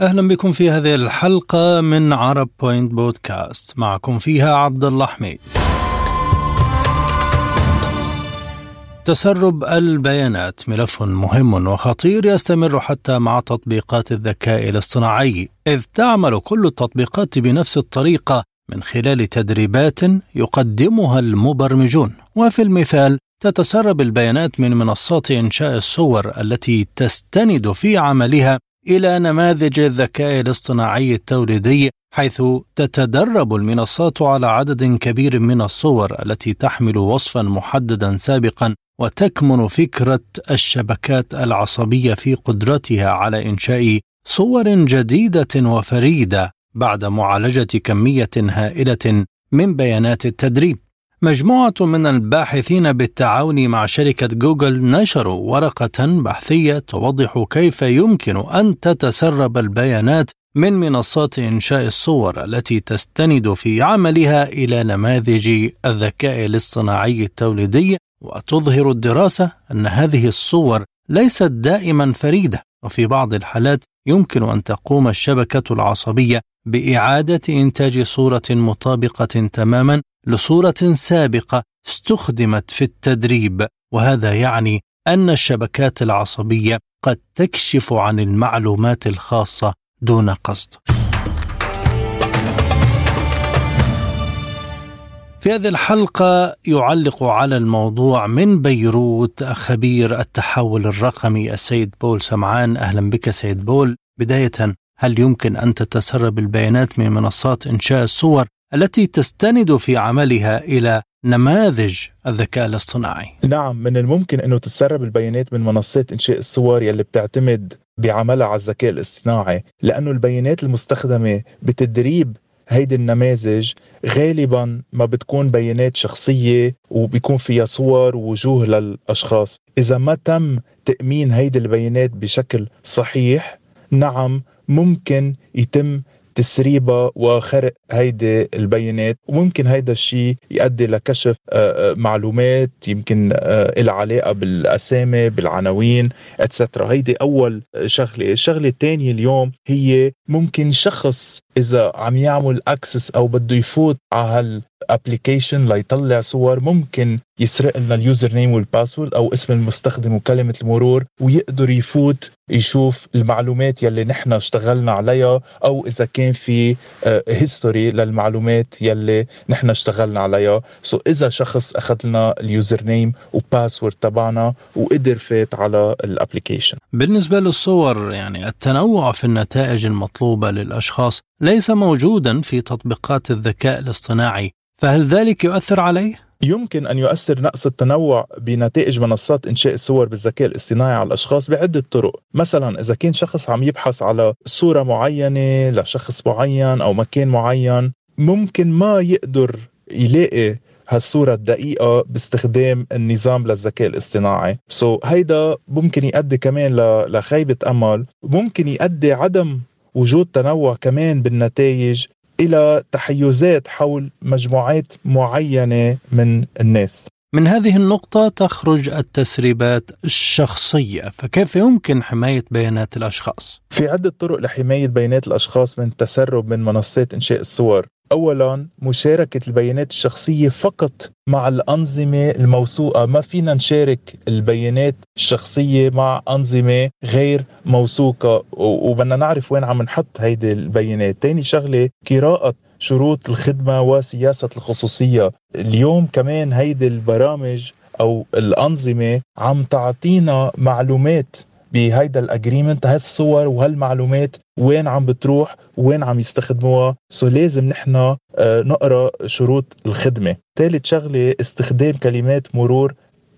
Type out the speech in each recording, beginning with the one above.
أهلا بكم في هذه الحلقة من عرب بوينت بودكاست معكم فيها عبد الله حميد. تسرب البيانات. ملف مهم وخطير يستمر حتى مع تطبيقات الذكاء الاصطناعي إذ تعمل كل التطبيقات بنفس الطريقة من خلال تدريبات يقدمها المبرمجون. وفي المثال تتسرب البيانات من منصات إنشاء الصور التي تستند في عملها إلى نماذج الذكاء الاصطناعي التوليدي حيث تتدرب المنصات على عدد كبير من الصور التي تحمل وصفا محددا سابقا وتكمن فكرة الشبكات العصبية في قدرتها على إنشاء صور جديدة وفريدة بعد معالجة كمية هائلة من بيانات التدريب. مجموعة من الباحثين بالتعاون مع شركة جوجل نشروا ورقة بحثية توضح كيف يمكن أن تتسرب البيانات من منصات إنشاء الصور التي تستند في عملها إلى نماذج الذكاء الاصطناعي التوليدي وتظهر الدراسة أن هذه الصور ليست دائما فريدة. وفي بعض الحالات يمكن أن تقوم الشبكة العصبية بإعادة إنتاج صورة مطابقة تماما لصورة سابقة استخدمت في التدريب وهذا يعني أن الشبكات العصبية قد تكشف عن المعلومات الخاصة دون قصد. في هذه الحلقة يعلق على الموضوع من بيروت خبير التحول الرقمي السيد بول سمعان. أهلا بك سيد بول. بداية هل يمكن أن تتسرب البيانات من منصات إنشاء الصور التي تستند في عملها إلى نماذج الذكاء الاصطناعي؟ نعم من الممكن أنه تتسرب البيانات من منصات إنشاء الصور يلي بتعتمد بعملها على الذكاء الاصطناعي لأنه البيانات المستخدمة بتدريب هيدي النماذج غالبا ما بتكون بيانات شخصية وبيكون فيها صور ووجوه للأشخاص. إذا ما تم تأمين هيدي البيانات بشكل صحيح نعم ممكن يتم تسريبها وخرق هيدي البيانات. وممكن هيدا الشيء يؤدي لكشف آه، آه، معلومات يمكن آه، لها علاقة بالأسامي بالعناوين اتسترا هيدي أول شغلة. الشغلة الثانية اليوم هي ممكن شخص إذا عم يعمل أكسس أو بده يفوت على هال application ليطلع صور. ممكن يسرق لنا ال username وال password أو اسم المستخدم وكلمة المرور ويقدر يفوت يشوف المعلومات يلي نحن اشتغلنا عليها أو إذا كان في history آه، للمعلومات يلي نحن اشتغلنا عليها. so so إذا شخص أخذ لنا ال username و password تبعنا وقدر فات على ال application بالنسبة للصور يعني التنوع في النتائج المطلوبة للأشخاص ليس موجودا في تطبيقات الذكاء الاصطناعي. فهل ذلك يؤثر عليه؟ يمكن أن يؤثر نقص التنوع بنتائج منصات إنشاء الصور بالذكاء الاصطناعي على الأشخاص بعدة طرق. مثلا إذا كان شخص عم يبحث على صورة معينة لشخص معين أو مكان معين ممكن ما يقدر يلاقي هالصورة الدقيقة باستخدام النظام للذكاء الاصطناعي. سو so, هيدا ممكن يؤدي كمان لخيبة أمل. ممكن يؤدي عدم وجود تنوع كمان بالنتائج إلى تحيزات حول مجموعات معينة من الناس من هذه النقطة تخرج التسريبات الشخصية، فكيف يمكن حماية بيانات الأشخاص؟ في عدة طرق لحماية بيانات الأشخاص من التسرب من منصات إنشاء الصور، اولا مشاركة البيانات الشخصية فقط مع الأنظمة الموثوقة. ما فينا نشارك البيانات الشخصية مع أنظمة غير موثوقة وبدنا نعرف وين عم نحط هيدي البيانات. ثاني شغلة قراءة شروط الخدمة وسياسة الخصوصية. اليوم كمان هيدي البرامج أو الأنظمة عم تعطينا معلومات بهيدا ال agreement هالصور وهالمعلومات وين عم بتروح وين عم يستخدموها. so لازم نحن آه، نقرأ شروط الخدمة. ثالث شغلة استخدام كلمات مرور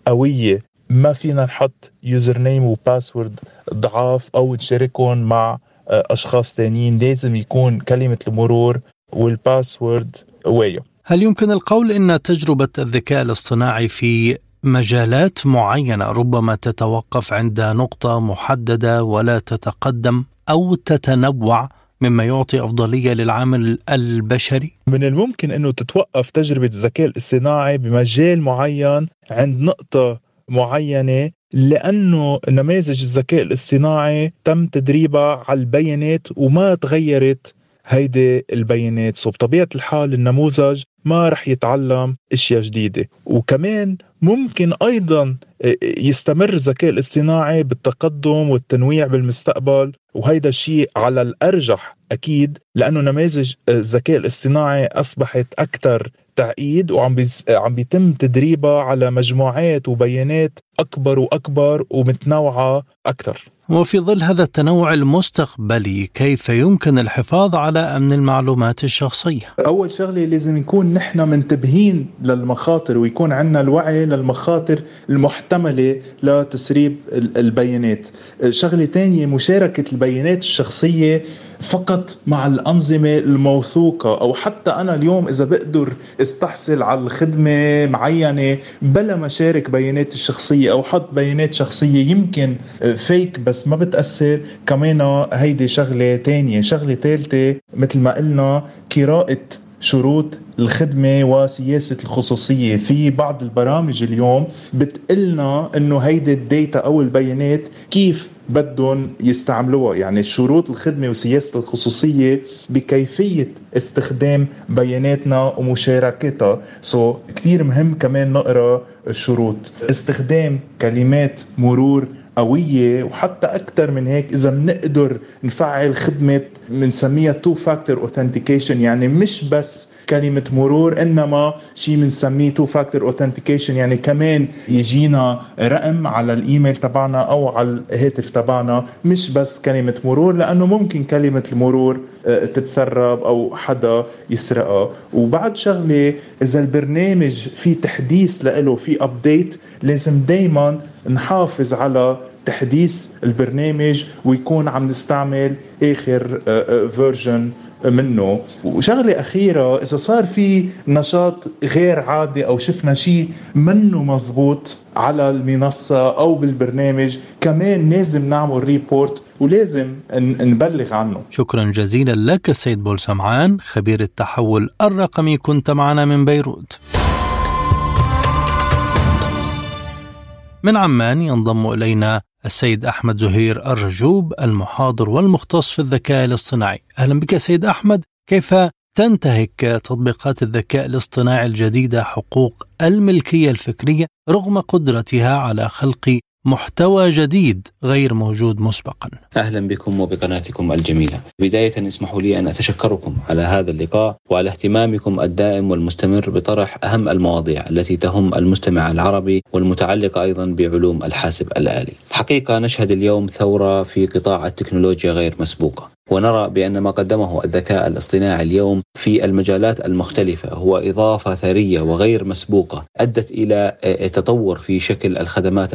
قوية. ما فينا نحط username و password ضعاف أو نشاركهم مع آه، أشخاص ثانيين لازم يكون كلمة المرور وال password قويه هل يمكن القول إن تجربة الذكاء الاصطناعي في مجالات معينة ربما تتوقف عند نقطة محددة ولا تتقدم أو تتنوع مما يعطي أفضلية للعامل البشري؟ من الممكن أنه تتوقف تجربة الذكاء الاصطناعي بمجال معين عند نقطة معينة لأنه نماذج الذكاء الاصطناعي تم تدريبها على البيانات وما تغيرت هيدي البيانات سو بطبيعة الحال النموذج ما رح يتعلم إشياء جديدة. وكمان ممكن أيضا يستمر الذكاء الاصطناعي بالتقدم والتنويع بالمستقبل. وهيدا الشيء على الأرجح أكيد لأنه نماذج الذكاء الاصطناعي أصبحت أكثر تعقيد وعم عم بيتم تدريبها على مجموعات وبيانات أكبر وأكبر ومتنوعة أكثر. وفي ظل هذا التنوع المستقبلي كيف يمكن الحفاظ على أمن المعلومات الشخصية؟ أول شغلة لازم نكون نحن منتبهين للمخاطر ويكون عندنا الوعي للمخاطر المحتملة لتسريب البيانات. شغلة ثانية مشاركة البيانات الشخصية فقط مع الأنظمة الموثوقة أو حتى أنا اليوم إذا بقدر استحصل على الخدمة معينة بلا ما شارك الشخصية أو حط بيانات شخصية يمكن فيك بس ما بتأثر. كمان هيدي شغلة تانية شغلة ثالثة مثل ما قلنا قراءة شروط الخدمة وسياسة الخصوصية. في بعض البرامج اليوم بتقلنا إنه هيدي ال data أو البيانات كيف بدهم يستعملوها. يعني شروط الخدمة وسياسة الخصوصية بكيفية استخدام بياناتنا ومشاركتها. so, كثير مهم كمان نقرأ الشروط. استخدام كلمات مرور قوية وحتى أكثر من هيك إذا بنقدر نفعل خدمة بنسميها two factor authentication يعني مش بس كلمة مرور إنما شيء بنسميه two factor authentication يعني كمان يجينا رقم على الإيميل تبعنا أو على الهاتف تبعنا. مش بس كلمة مرور لأنه ممكن كلمة المرور آه، تتسرب أو حدا يسرقها. وبعد شغلة إذا البرنامج في تحديث له في update لازم دايما نحافظ على تحديث البرنامج ويكون عم نستعمل آخر version آه، آه، منه. وشغلة أخيرة إذا صار في نشاط غير عادي أو شفنا شيء منه مزبوط على المنصة أو بالبرنامج كمان لازم نعمل report ولازم نبلغ عنه. شكرا جزيلا لك السيد بول سمعان خبير التحول الرقمي كنت معنا من بيروت. من عمان ينضم إلينا السيد أحمد زهير الرجوب المحاضر والمختص في الذكاء الاصطناعي. أهلا بك سيد أحمد، كيف تنتهك تطبيقات الذكاء الاصطناعي الجديدة حقوق الملكية الفكرية رغم قدرتها على خلق محتوى جديد غير موجود مسبقا. أهلا بكم وبقناتكم الجميلة. بداية اسمحوا لي أن أتشكركم على هذا اللقاء وعلى اهتمامكم الدائم والمستمر بطرح أهم المواضيع التي تهم المستمع العربي والمتعلقه أيضا بعلوم الحاسب الآلي. حقيقة نشهد اليوم ثورة في قطاع التكنولوجيا غير مسبوقة. ونرى بأن ما قدمه الذكاء الاصطناعي اليوم في المجالات المختلفة هو إضافة ثرية وغير مسبوقة أدت إلى تطور في شكل الخدمات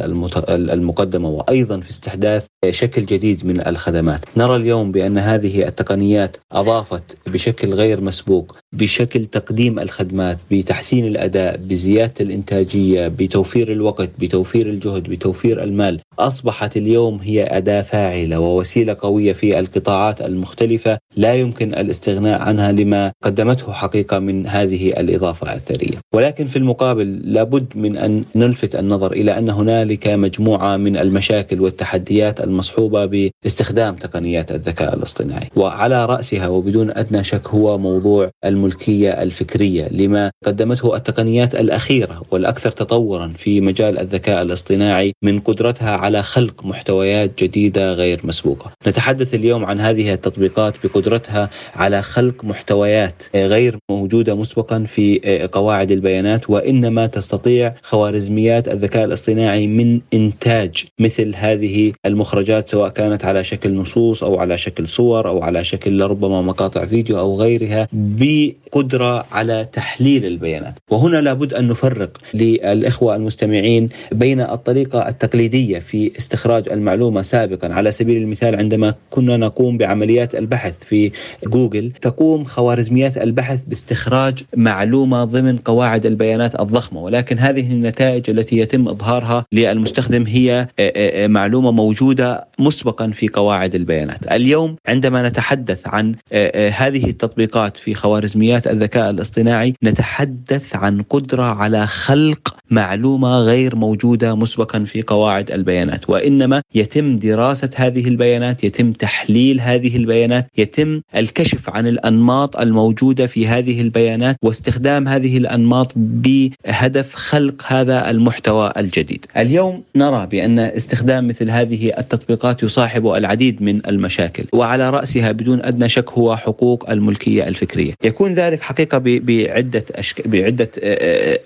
المقدمة وأيضا في استحداث شكل جديد من الخدمات. نرى اليوم بأن هذه التقنيات أضافت بشكل غير مسبوق بشكل تقديم الخدمات بتحسين الأداء بزيادة الإنتاجية بتوفير الوقت بتوفير الجهد بتوفير المال. أصبحت اليوم هي أداة فاعلة ووسيلة قوية في القطاعات المختلفة لا يمكن الاستغناء عنها لما قدمته حقيقة من هذه الإضافة الثرية ولكن في المقابل لابد من أن نلفت النظر إلى أن هنالك مجموعة من المشاكل والتحديات المصحوبة باستخدام تقنيات الذكاء الاصطناعي. وعلى رأسها وبدون أدنى شك هو موضوع الملكية الفكرية لما قدمته التقنيات الأخيرة والأكثر تطورا في مجال الذكاء الاصطناعي من قدرتها على خلق محتويات جديدة غير مسبوقة. نتحدث اليوم عن هذه التطبيقات بقدرتها على خلق محتويات غير موجودة مسبقا في قواعد البيانات وإنما تستطيع خوارزميات الذكاء الاصطناعي من إنتاج مثل هذه المخرجات سواء كانت على شكل نصوص أو على شكل صور أو على شكل ربما مقاطع فيديو أو غيرها بقدرة على تحليل البيانات. وهنا لابد أن نفرق للإخوة المستمعين بين الطريقة التقليدية في استخراج المعلومة سابقا. على سبيل المثال عندما كنا نقوم بعمليات البحث في جوجل. تقوم خوارزميات البحث باستخراج معلومة ضمن قواعد البيانات الضخمة ولكن هذه النتائج التي يتم إظهارها للمستخدم هي معلومة موجودة مسبقا في قواعد البيانات. اليوم عندما نتحدث عن هذه التطبيقات في خوارزميات الذكاء الاصطناعي نتحدث عن قدرة على خلق معلومة غير موجودة مسبقا في قواعد البيانات. وإنما يتم دراسة هذه البيانات يتم تحليل هذه البيانات يتم الكشف عن الأنماط الموجودة في هذه البيانات واستخدام هذه الأنماط بهدف خلق هذا المحتوى الجديد. اليوم نرى بأن استخدام مثل هذه التطبيقات يصاحب العديد من المشاكل وعلى رأسها بدون أدنى شك هو حقوق الملكية الفكرية. يكون ذلك حقيقة بعدة. بعدة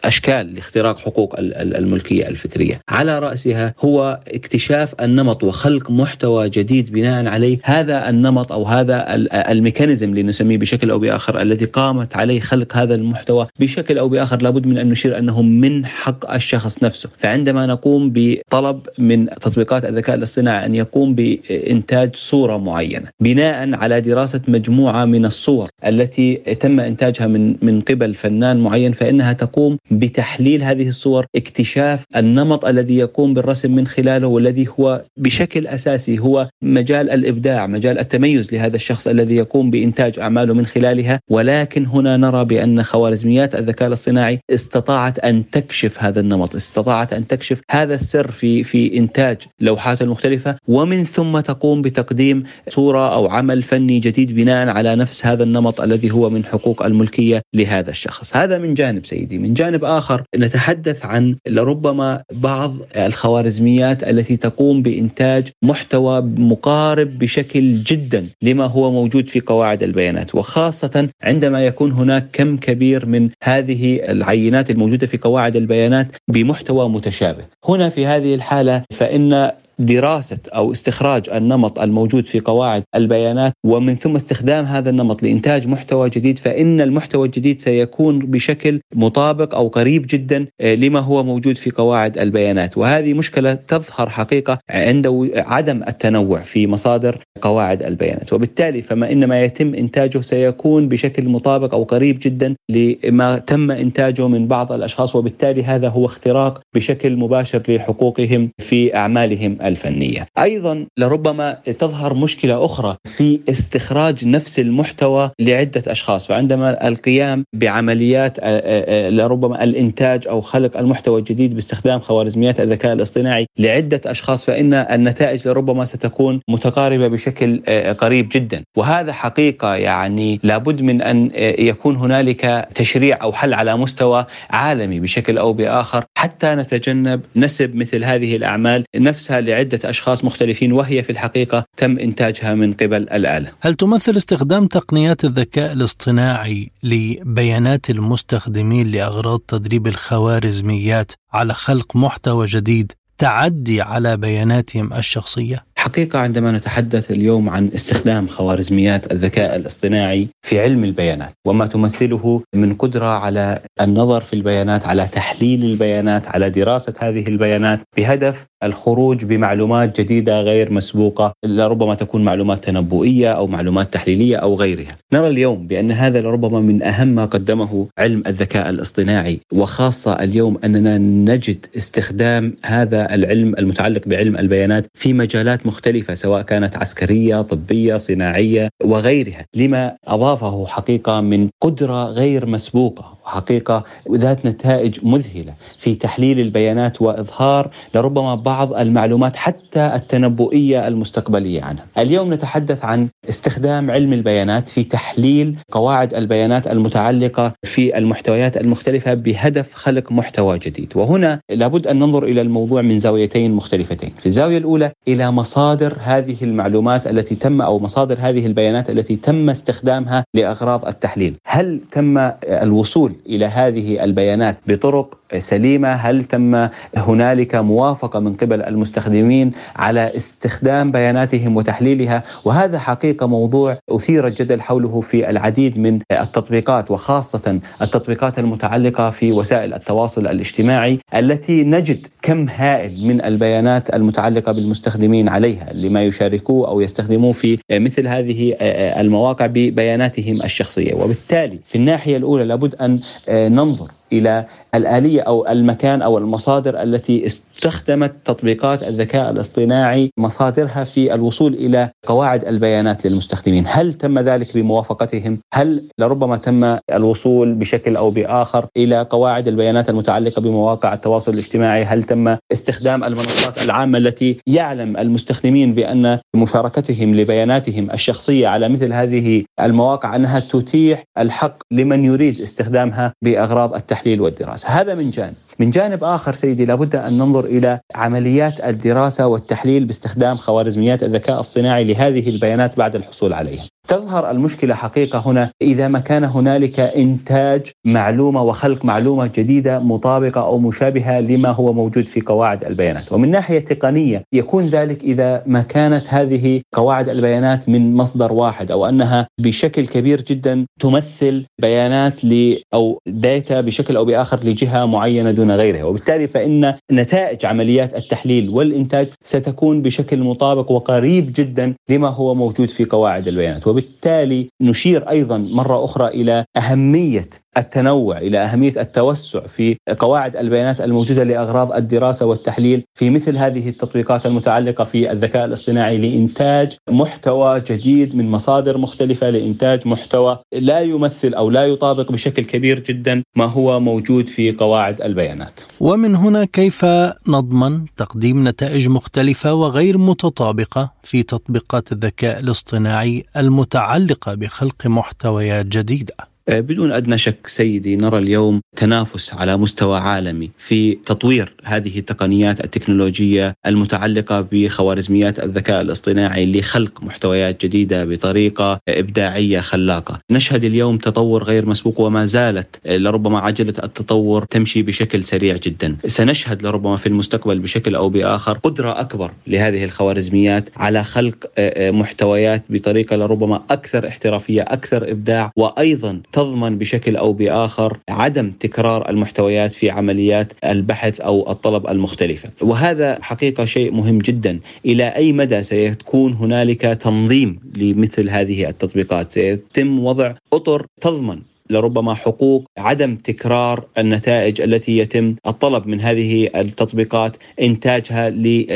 أشكال لاختراق حقوق الملكية الفكرية. على رأسها هو اكتشاف النمط وخلق محتوى جديد بناء عليه. هذا النمط أو هذا الميكانيزم لنسميه بشكل أو بآخر الذي قامت عليه خلق هذا المحتوى بشكل أو بآخر لابد من أن نشير أنه من حق الشخص نفسه. فعندما نقوم بطلب من تطبيقات الذكاء الاصطناعي أن يقوم بإنتاج صورة معينة بناء على دراسة مجموعة من الصور التي تم إنتاجها من من قبل فنان معين فإنها تقوم بتحليل هذه الصور اكتشاف النمط الذي يقوم بالرسم من خلاله والذي هو بشكل أساسي هو مجال الإبداع مجال التميز لهذا الشخص الذي يقوم بإنتاج أعماله من خلالها ولكن هنا نرى بأن خوارزميات الذكاء الاصطناعي استطاعت أن تكشف هذا النمط استطاعت أن تكشف هذا السر في في إنتاج لوحات المختلفه ومن ثم تقوم بتقديم صورة أو عمل فني جديد بناء على نفس هذا النمط الذي هو من حقوق الملكية لهذا الشخص. هذا من جانب سيدي. من جانب آخر نتحدث عن لربما بعض الخوارزميات التي تقوم بإنتاج محتوى مقارب بشكل جدا لما هو موجود في قواعد البيانات وخاصة عندما يكون هناك كم كبير من هذه العينات الموجودة في قواعد البيانات بمحتوى متشابه. هنا في هذه الحالة فإن دراسة أو استخراج النمط الموجود في قواعد البيانات ومن ثم استخدام هذا النمط لإنتاج محتوى جديد فإن المحتوى الجديد سيكون بشكل مطابق أو قريب جدا آه، لما هو موجود في قواعد البيانات. وهذه مشكلة تظهر حقيقة عند عدم التنوع في مصادر قواعد البيانات. وبالتالي فما إن ما يتم إنتاجه سيكون بشكل مطابق أو قريب جدا لما تم إنتاجه من بعض الأشخاص وبالتالي هذا هو اختراق بشكل مباشر لحقوقهم في أعمالهم الفنيه. أيضا لربما تظهر مشكلة أخرى في استخراج نفس المحتوى لعدة أشخاص، فعندما القيام بعمليات آه، آه، آه، لربما الإنتاج أو خلق المحتوى الجديد باستخدام خوارزميات الذكاء الاصطناعي لعدة أشخاص فإن النتائج لربما ستكون متقاربة بشكل قريب جدا، وهذا حقيقة يعني لابد من أن يكون هنالك تشريع أو حل على مستوى عالمي بشكل أو بآخر. حتى نتجنب نسب مثل هذه الأعمال نفسها لعدة أشخاص مختلفين وهي في الحقيقة تم إنتاجها من قبل الآلة هل تمثل استخدام تقنيات الذكاء الاصطناعي لبيانات المستخدمين لأغراض تدريب الخوارزميات على خلق محتوى جديد تعدي على بياناتهم الشخصية؟ حقيقة عندما نتحدث اليوم عن استخدام خوارزميات الذكاء الاصطناعي في علم البيانات وما تمثله من قدرة على النظر في البيانات، على تحليل البيانات، على دراسة هذه البيانات بهدف الخروج بمعلومات جديدة غير مسبوقة لربما تكون معلومات تنبؤية أو معلومات تحليلية أو غيرها. نرى اليوم بأن هذا لربما من أهم ما قدمه علم الذكاء الاصطناعي وخاصة اليوم أننا نجد استخدام هذا العلم المتعلق بعلم البيانات في مجالات مختلفة سواء كانت عسكرية، طبية، صناعية وغيرها، لما أضافه حقيقة من قدرة غير مسبوقة. وحقيقه ذات نتائج مذهلة في تحليل البيانات وإظهار لربما بعض المعلومات حتى التنبؤية المستقبلية عنها. اليوم نتحدث عن استخدام علم البيانات في تحليل قواعد البيانات المتعلقة في المحتويات المختلفة بهدف خلق محتوى جديد، وهنا لابد أن ننظر إلى الموضوع من زاويتين مختلفتين. في الزاوية الأولى إلى مصادر هذه المعلومات التي تم أو مصادر هذه البيانات التي تم استخدامها لأغراض التحليل، هل تم الوصول إلى هذه البيانات بطرق سليمة؟ هل تم هنالك موافقة من قبل المستخدمين على استخدام بياناتهم وتحليلها؟ وهذا حقيقة موضوع أثير الجدل حوله في العديد من التطبيقات وخاصة التطبيقات المتعلقة في وسائل التواصل الاجتماعي التي نجد كم هائل من البيانات المتعلقة بالمستخدمين عليها لما يشاركوه أو يستخدموه في مثل هذه المواقع ببياناتهم الشخصية، وبالتالي في الناحية الأولى لابد أن ننظر إلى الآلية أو المكان أو المصادر التي استخدمت تطبيقات الذكاء الاصطناعي مصادرها في الوصول إلى قواعد البيانات للمستخدمين، هل تم ذلك بموافقتهم؟ هل لربما تم الوصول بشكل أو بآخر إلى قواعد البيانات المتعلقة بمواقع التواصل الاجتماعي؟ هل تم استخدام المنصات العامة التي يعلم المستخدمين بأن مشاركتهم لبياناتهم الشخصية على مثل هذه المواقع أنها تتيح الحق لمن يريد استخدامها بأغراض التحليل والدراسة، هذا من جانب. من جانب آخر سيدي لابد أن ننظر إلى عمليات الدراسة والتحليل باستخدام خوارزميات الذكاء الصناعي لهذه البيانات بعد الحصول عليها. تظهر المشكلة حقيقة هنا إذا ما كان هنالك إنتاج معلومة وخلق معلومة جديدة مطابقة أو مشابهة لما هو موجود في قواعد البيانات، ومن ناحية تقنية يكون ذلك إذا ما كانت هذه قواعد البيانات من مصدر واحد أو أنها بشكل كبير جدا تمثل بيانات ل أو داتا بشكل أو بآخر لجهة معينة دون غيرها، وبالتالي فإن نتائج عمليات التحليل والإنتاج ستكون بشكل مطابق وقريب جدا لما هو موجود في قواعد البيانات، وبالتالي نشير أيضا مرة أخرى إلى أهمية التنوع إلى أهمية التوسع في قواعد البيانات الموجودة لأغراض الدراسة والتحليل في مثل هذه التطبيقات المتعلقة في الذكاء الاصطناعي لإنتاج محتوى جديد من مصادر مختلفة لإنتاج محتوى لا يمثل أو لا يطابق بشكل كبير جدا ما هو موجود في قواعد البيانات. ومن هنا كيف نضمن تقديم نتائج مختلفة وغير متطابقة في تطبيقات الذكاء الاصطناعي المتعلقة بخلق محتويات جديدة؟ آه، بدون أدنى شك سيدي نرى اليوم تنافس على مستوى عالمي في تطوير هذه التقنيات التكنولوجية المتعلقة بخوارزميات الذكاء الاصطناعي لخلق محتويات جديدة بطريقة إبداعية خلاقة. نشهد اليوم تطور غير مسبوق وما زالت آه، لربما عجلة التطور تمشي بشكل سريع جدا. سنشهد لربما في المستقبل بشكل أو بآخر قدرة أكبر لهذه الخوارزميات على خلق آه، محتويات بطريقة لربما أكثر احترافية، أكثر إبداع وأيضا تضمن بشكل أو بآخر عدم تكرار المحتويات في عمليات البحث أو الطلب المختلفة، وهذا حقيقة شيء مهم جدا، إلى أي مدى سيكون هنالك تنظيم لمثل هذه التطبيقات، سيتم وضع أطر تضمن لربما حقوق عدم تكرار النتائج التي يتم الطلب من هذه التطبيقات إنتاجها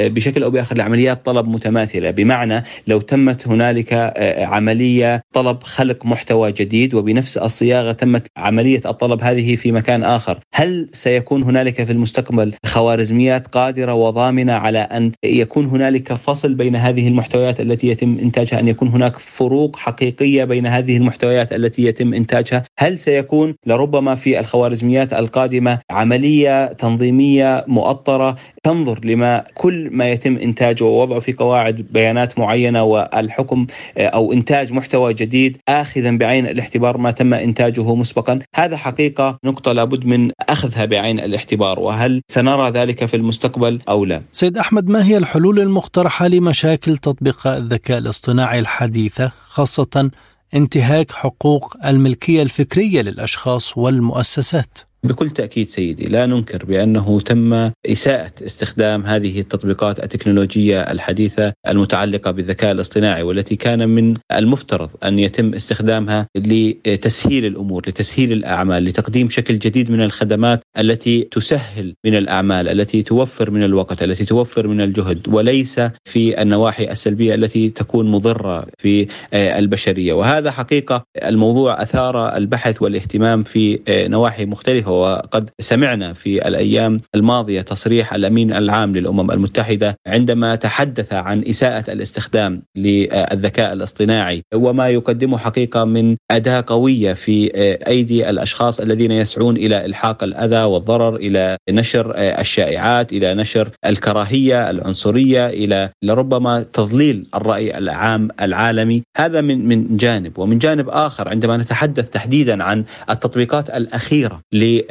بشكل أو بآخر لعمليات طلب متماثلة. بمعنى لو تمت هنالك آه، عملية طلب خلق محتوى جديد وبنفس الصياغة تمت عملية الطلب هذه في مكان آخر هل سيكون هنالك في المستقبل خوارزميات قادرة وضامنة على أن يكون هنالك فصل بين هذه المحتويات التي يتم إنتاجها أن يكون هناك فروق حقيقية بين هذه المحتويات التي يتم إنتاجها؟ هل سيكون لربما في الخوارزميات القادمة عملية تنظيمية مؤطرة تنظر لما كل ما يتم إنتاجه ووضعه في قواعد بيانات معينة والحكم أو إنتاج محتوى جديد اخذا بعين الاعتبار ما تم إنتاجه مسبقا، هذا حقيقة نقطة لابد من أخذها بعين الاعتبار وهل سنرى ذلك في المستقبل أو لا؟ سيد أحمد ما هي الحلول المقترحة لمشاكل تطبيقات الذكاء الاصطناعي الحديثة خاصة انتهاك حقوق الملكية الفكرية للأشخاص والمؤسسات. بكل تأكيد سيدي لا ننكر بأنه تم إساءة استخدام هذه التطبيقات التكنولوجية الحديثة المتعلقة بالذكاء الاصطناعي والتي كان من المفترض أن يتم استخدامها لتسهيل الأمور لتسهيل الأعمال لتقديم شكل جديد من الخدمات التي تسهل من الأعمال التي توفر من الوقت التي توفر من الجهد وليس في النواحي السلبية التي تكون مضرة في البشرية. وهذا حقيقة الموضوع أثار البحث والاهتمام في نواحي مختلفة وقد سمعنا في الأيام الماضية تصريح الأمين العام للأمم المتحدة عندما تحدث عن إساءة الاستخدام للذكاء الاصطناعي وما يقدمه حقيقة من أداة قوية في أيدي الأشخاص الذين يسعون إلى إلحاق الأذى والضرر إلى نشر الشائعات إلى نشر الكراهية العنصرية إلى لربما تضليل الرأي العام العالمي. هذا من من جانب. ومن جانب آخر عندما نتحدث تحديدا عن التطبيقات الأخيرة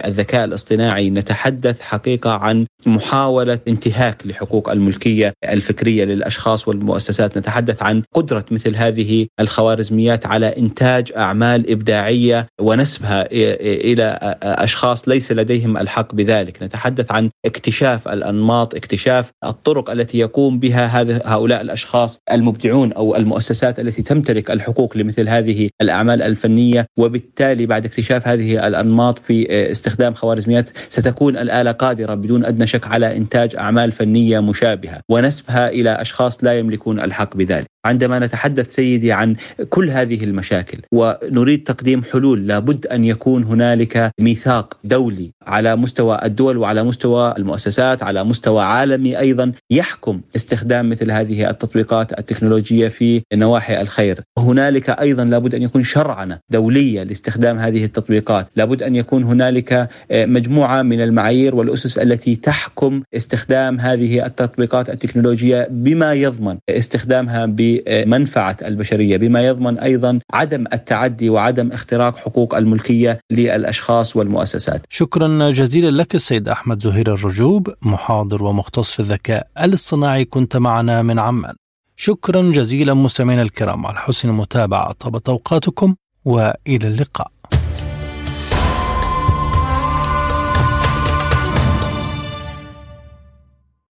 الذكاء الاصطناعي نتحدث حقيقة عن محاولة انتهاك لحقوق الملكية الفكرية للأشخاص والمؤسسات، نتحدث عن قدرة مثل هذه الخوارزميات على إنتاج أعمال إبداعية ونسبها إلى أشخاص ليس لديهم الحق بذلك، نتحدث عن اكتشاف الأنماط، اكتشاف الطرق التي يقوم بها هؤلاء الأشخاص المبدعون أو المؤسسات التي تمتلك الحقوق لمثل هذه الأعمال الفنية، وبالتالي بعد اكتشاف هذه الأنماط في استخدام خوارزميات ستكون الآلة قادرة بدون أدنى شك على إنتاج أعمال فنية مشابهة ونسبها إلى أشخاص لا يملكون الحق بذلك عندما نتحدث سيدي عن كل هذه المشاكل ونريد تقديم حلول لابد أن يكون هنالك ميثاق دولي على مستوى الدول وعلى مستوى المؤسسات على مستوى عالمي أيضا يحكم استخدام مثل هذه التطبيقات التكنولوجية في نواحي الخير. هنالك أيضا لابد أن يكون شرعنه دوليه لاستخدام هذه التطبيقات، لابد أن يكون هنالك آه، مجموعة من المعايير والأسس التي تحكم استخدام هذه التطبيقات التكنولوجية بما يضمن استخدامها بمنفعة البشرية، بما يضمن أيضا عدم التعدي وعدم اختراق حقوق الملكية للأشخاص والمؤسسات. شكرا جزيلا لك السيد أحمد زهير الرجوب محاضر ومختص في الذكاء الاصطناعي كنت معنا من عمان. شكرا جزيلا مستمعينا الكرام على حسن المتابعة طابت أوقاتكم وإلى اللقاء.